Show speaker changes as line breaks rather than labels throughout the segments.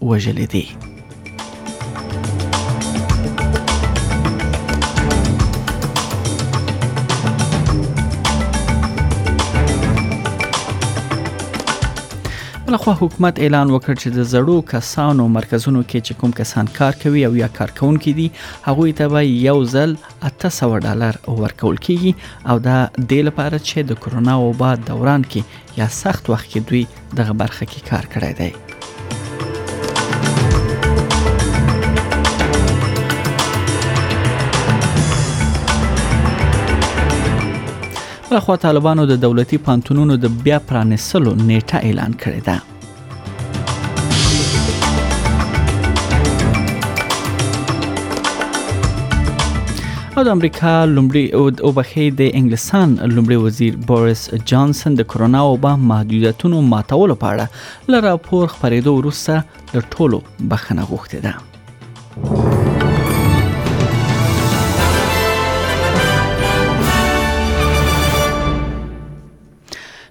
وژلې دي بلخوا حکومت اعلان وکړ چې د زړو کسانو مرکزونو کې چې کوم کسان کار کوي او یا کارکونکي دي هغه ته به یو ځل 800 ډالر ورکول کیږي او دا د لپاره چې د کرونا وبا دوران کې یا سخت وخت کې دوی دغه برخه کې کار کړی دی بلخوا طالبانو د دولتي پانتونونو د بیا پرانیستلو نیټه اعلان کړې ده او د امریکا لومړي او بخې د انګلستان لومړي وزیر بوریس جانسن د کرونا وبا محدودیتونو ماتولو په اړه له راپور خبرېدو وروسته له ټولو بخنه غوښتې ده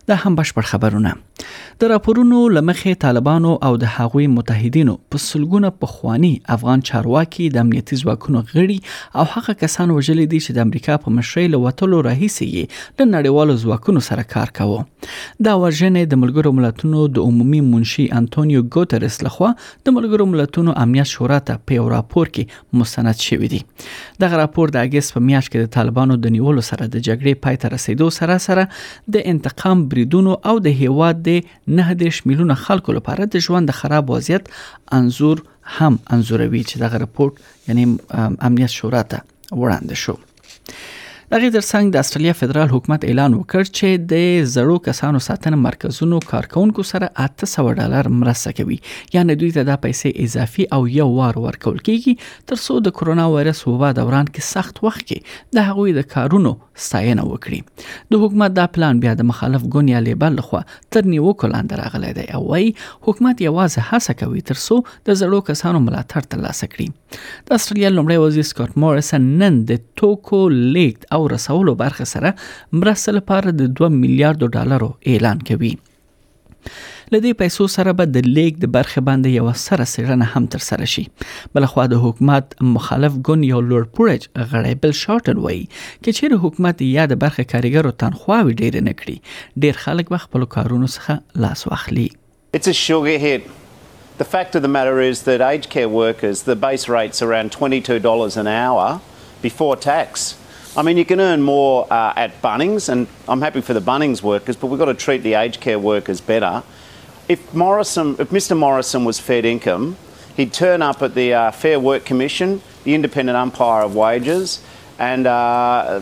دا هم بشپړ خبرونه د راپورونو لمخې طالبانو او د هغوی متحدینو په سلګونه پخوانی افغان چارواکي د امنیتي ځواکونو غړي او هغه کسان وژلي دي چې د امریکا په مشرۍ له وټلو راهیسې یې له نړیوالو ځواکونو سره کار کاوه دا وژنې د ملګرو ملتونو د عمومي منشي انټونیو ګوترس لخوا د ملګرو ملتونو امنیت شورا ته په راپور کې مستند شوی دی دغه راپور د اگست په میاشت کې د طالبانو د نیولو سره د جګړې پای ته رسیدو سره سره د انتقام بریدونو او د هیواد د 19 میلیونه خلکو لپاره د ژوند د خراب وضعیت انزور هم انزوروي چې دغه راپور یعنی امنیت شورا ته وړاندې شو دغه ترڅنګ د استرالیا فدرال حکومت اعلان وکړ چې د زړو کسانو ساتنې مرکزونو کارکونکو سره 800 ډالر مرسته کوي یعنی دوی ته دا پیسې اضافي او یو وار ورکول کیږي ترڅو د کورونا وایرس وبا دوران کې سخت وخت کې د هغوی د کارونو ستاینه وکړي د حکومت دا پلان بیا د مخالف ګوند یا لیبر لخوا تر نیوکو لاندې راغلی دی او وايي حکومت یوازې هڅه کوي ترڅو د زړو کسانو ملاتړ ترلاسه کړي د استرالیا لومړی وزیر سکاټ موریسن نن د توکو لیږد او رسولو برخه سره مرسته لپاره د 2 میلیارډ ډالرو اعلان کوي لدې پیسو سره به د لیګ د برخې باندې یو سره سړنه هم تر سره شي بل خو د حکومت مخالف ګون یو لوړ پورج غړی بل شارټن وایي چې چیرې حکومت یا د برخې کاریګرو تنخواوي ډیر نه کړي ډیر خلک به خپل کارونو څخه لاس واخلي
It's a sugar hit. The fact of the matter is that aged care workers, the base rate's around $22 an hour before tax. I mean, you can earn more uh, at Bunnings, and I'm happy for the Bunnings workers, but we've got to treat the aged care workers better. If Morrison, if Mr. Morrison was fed income, he'd turn up at the uh, Fair Work Commission, the independent umpire of wages, and uh,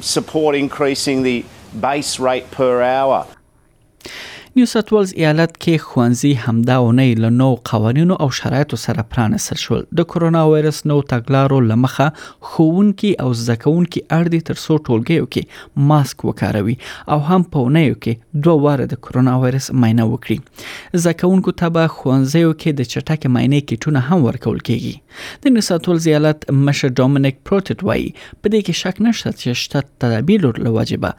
support increasing the base rate per hour.
نیو ساوت ولز ایالت کې ښوونځي همدا اونۍ له نو قوانینو او شرایطو سره پرانیستل شول د کورونا وایرس نو تګلارو لمخه ښوونکي او زده کوونکي اړ دي تر څو ټولګیو کې ماسک وکاروي او هم په اونیو کې دوه واره د کورونا وایرس معاینه وکړي زده کوونکو ته به ښوونځیو کې د چټک معاینې کیټونه هم ورکول کیږي د نیو ساوت ولز ایالت مشر ډومینیک پروتټ وایي په دې کې شک نشته چې شته تدابیر له
واجبه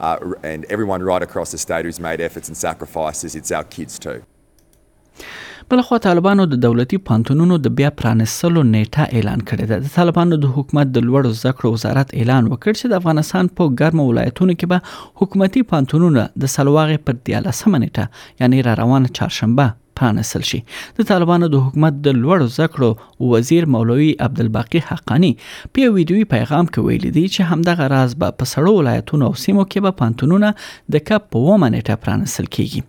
and everyone right across the state who's made efforts and sacrifices, it's our kids too.
بلخوا طالبانو د دولتي پانتونونو د بیا پرانستلو نیټه اعلان کړې ده د طالبانو د حکومت د لوړو زده کړو وزارت اعلان وکړ چې د افغانستان په ګرمو ولایتونو کې به حکومتي پانتونونه د سلواغې پر 13 نیټه یعنی را روانه چهارشنبه پرانستل شي د طالبانو د حکومت د لوړو زده کړو وزیر مولوي عبدالباقي حقاني په یو ویډیوي پیغام کې ویلي دي چې همدغه راز به په سړو ولایتونو او سیمو کې به پانتونونه د کپ په ومه نیټه پرانستل کیږي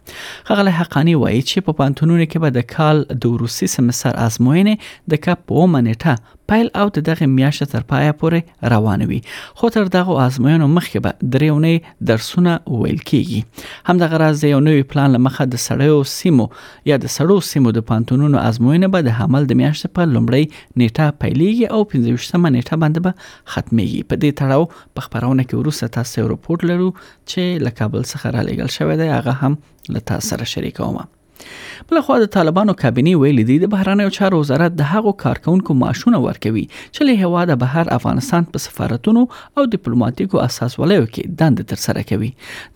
خغله حقاني وایي چې په پانتونونو کې به د کال د وروسي سمستر ازموینې د کپ په ومه نیټه پیل او د دغه میاشت تر پایه پورې روان وي خو تر دغه آزموینو مخکې به دریونې درسونه ویل کیږي همدغه راز د یو نوي پلان لمخه د سړیو سیمو یا د سړو سیمو د پانتونونو آزموینه به د حمل د میاشت په لومړی نیټه پیلېږي او 15مه نیټه باندې به ختميږي په دې تړاو په خبرونه کې ورسره تاسو رپورت لرو چې له کابل څخه را لېږل شوی دی هغه هم له تاسو سره شریکوم بلخوا د طالبانو کابینې ویلي دي د بهرنیو چارو وزارت د هغو کارکونکو معاشونه ورکوي چې له هواده بهر افغانستان په سفارتونو او دیپلوماټیکو اساسولیو کې دند تر سره کوي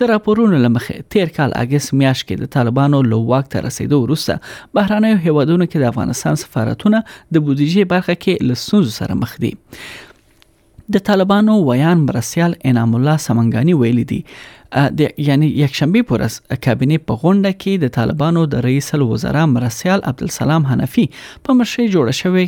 د راپورونو لمخې تیر کال اگست میاشت کې د طالبانو لو واک ته رسیدو وروسته بهرنیو هوادونو کې د افغانستان سفارتونه د بودیجې برخه کې لسونز سره مخ دي د طالبانو ویان مرسیال انعام الله سمنګانی ویلي دي د یعنی یک شنبه پر ورځ کابینه په غونډه کې د طالبانو د رئیس الوزرا مرسیال عبدالسلام حنفي په مشرۍ جوړه شوې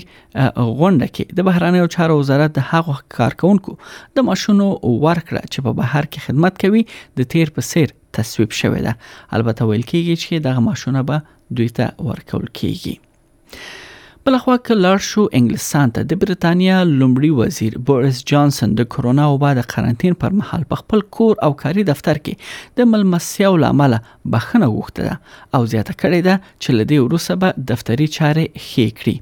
غونډه کې د بهرانیو چارو وزارت د هغو کارکونکو د ماشونو ورکړه چې په بهر کې خدمت کوي د تیر په سیر تصویب شوې ده البته ویل کیږي چې دغه ماشونه به دوی ته ورکول کیږي بلخوا که لاړ شو انګلستان ته د بریتانیا لومړي وزیر بوریس جانسن د کرونا وبا د قرنطین پر مهال په خپل کور او کاري دفتر کې د ملمسیاو لامل بخنه وغوښته او زیاته کړې ده چې لدې وروسته به دفتري چارې ښې کړي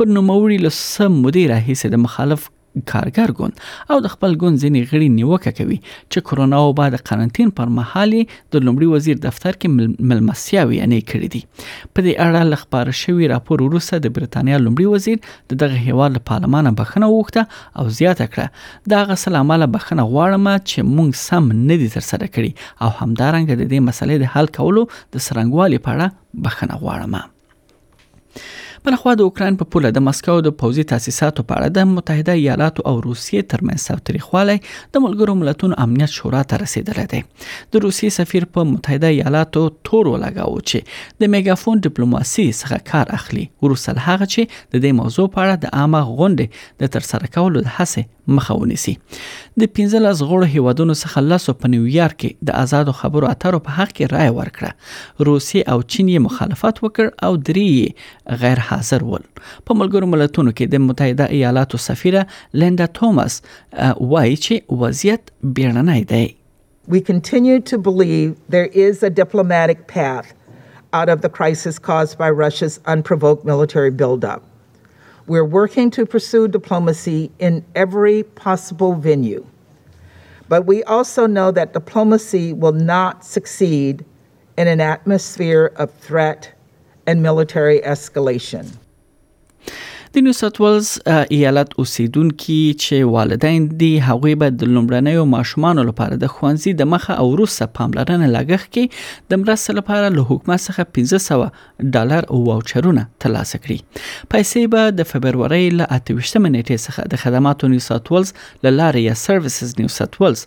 پر نوموړي لسه مودې راهیسې د مخالف کارګر ګوند او د خپل ګوند ځینې غړي نیوکه کوي چې کرونا او بعد قرنطین پر مهال د لومړي وزیر دفتر کې ملمسیاوي یعنی کړې دي په دې اړه ل خبر شوی راپور وروسته د بریتانیا لومړي وزیر د دغه هیواد له پارلمانه بخنه وغوښته او زیاته کړه دا غسل عمل بخنه غواړم چې مونږ سم نه دي تر سره کړی او همدارنګه د دې مسلې د حل کولو د سرنګوالي په اړه بخنه غواړم بلخوا د اوکراین په پوله د مسکو د پوځي تاسیساتو په اړه د متحده ایالاتو او روسیې ترمنځ ساوتریخوالی د ملګرو ملتونو امنیت شورا ته رسیدلی دی د روسیې سفیر په متحده ایالاتو تور ولګاوه چې د میګافون ډیپلوماسي څخه کار اخلي وروسته له هغه چې د دې موضوع په اړه د عامه غونډې د ترسره کولو د هڅې مخه ونیسي د 15 غړو هیوادونو څخه لاسو په نیویارک کې د آزادو خبرو اترو په حق کې رائے ورکړه روسي او چین یې مخالفت وکړ او درې غیر حاضر ول په ملګرو ملتونو کې د متحده ایالاتو سفیره لیندا توماس وایي چې وضعیت بیړنی دی
We continue to believe there is a diplomatic path out of the crisis caused by Russia's unprovoked military buildup. We're working to pursue diplomacy in every possible venue. But we also know that diplomacy will not succeed in an atmosphere of threat and military escalation.
د نیو ساوت ویلز ایالت اوسیدونکي چې والدین دي هغوی به د لومړنیو ماشومانو لپاره د خوانزي د مخه او روسه پاملرنه لګښت کې د مرستې لپاره له حکومت څخه 1500 ډالر او واوچرونه ترلاسه کړي پیسې به د فبرवरी ل 28 نیټې څخه د خدماتو نیو ساوت ویلز له لارې یا سرویسز نیو
ساوت ویلز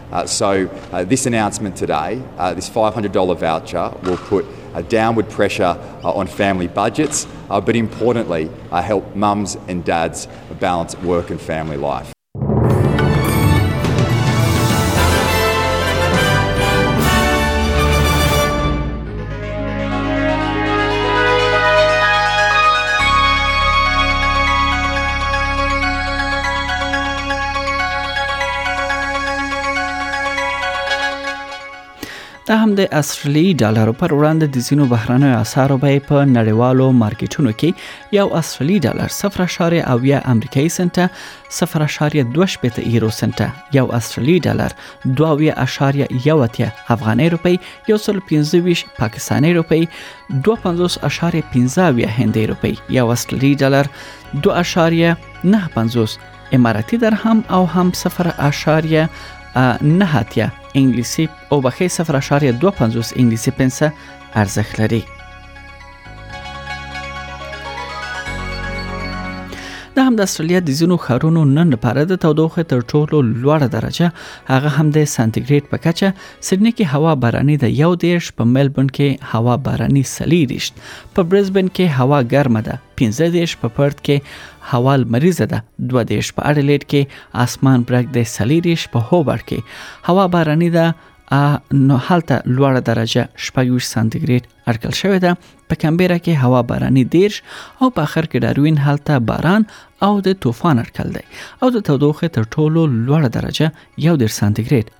so, uh, this announcement today, uh, this $500 voucher, will put a downward pressure on family budgets, but importantly, help mums and dads balance work and family life.
دا هم د اصلي ډالرو پر وړاندې د ځینو بهرنیو اسعارو بیې په نړیوالو مارکیټونو کې یو اصلي ډالر 0.8 امریکایي سنت 0.28 یورو سنت یو اصلي ډالر 2.18 افغاني روپی یو سل پنځه ویش پاکستاني روپۍ 250.15 هندۍ روپۍ یا استرالی ډالر 2.95 اماراتي درهم او هم 0.9 اتیا انګلیسي او بخې 0.25 انګلیسي پنسه ارزښت لري دا هم د استرالیا د ځینو ښارونو نن لپاره د تودوخې تر ټولو لوړه درجه هغه هم د سانتیګریډ په کچه سیدنی کې هوا باراني ده یو دیرش په ملبورن کې هوا باراني سلیریشت په برزبن کې هوا ګرمه ده پنځه دیرش په پرت کې هوا لمریزه ده دوه دیرش په اډلیډ کې اسمان برګ دی سلیریش په هوبر کې هوا باراني ده نو هلته لوړه درجه شپږوش سانتیګریډ اټکل شوې ده په کمبيرا کې هوا باراني دیرش او په اخر کې داروین هلته باران او د طوفان اټکل دی او د تودوخه تر ټولو لوړه درجه یو ډیر سانتیګریډ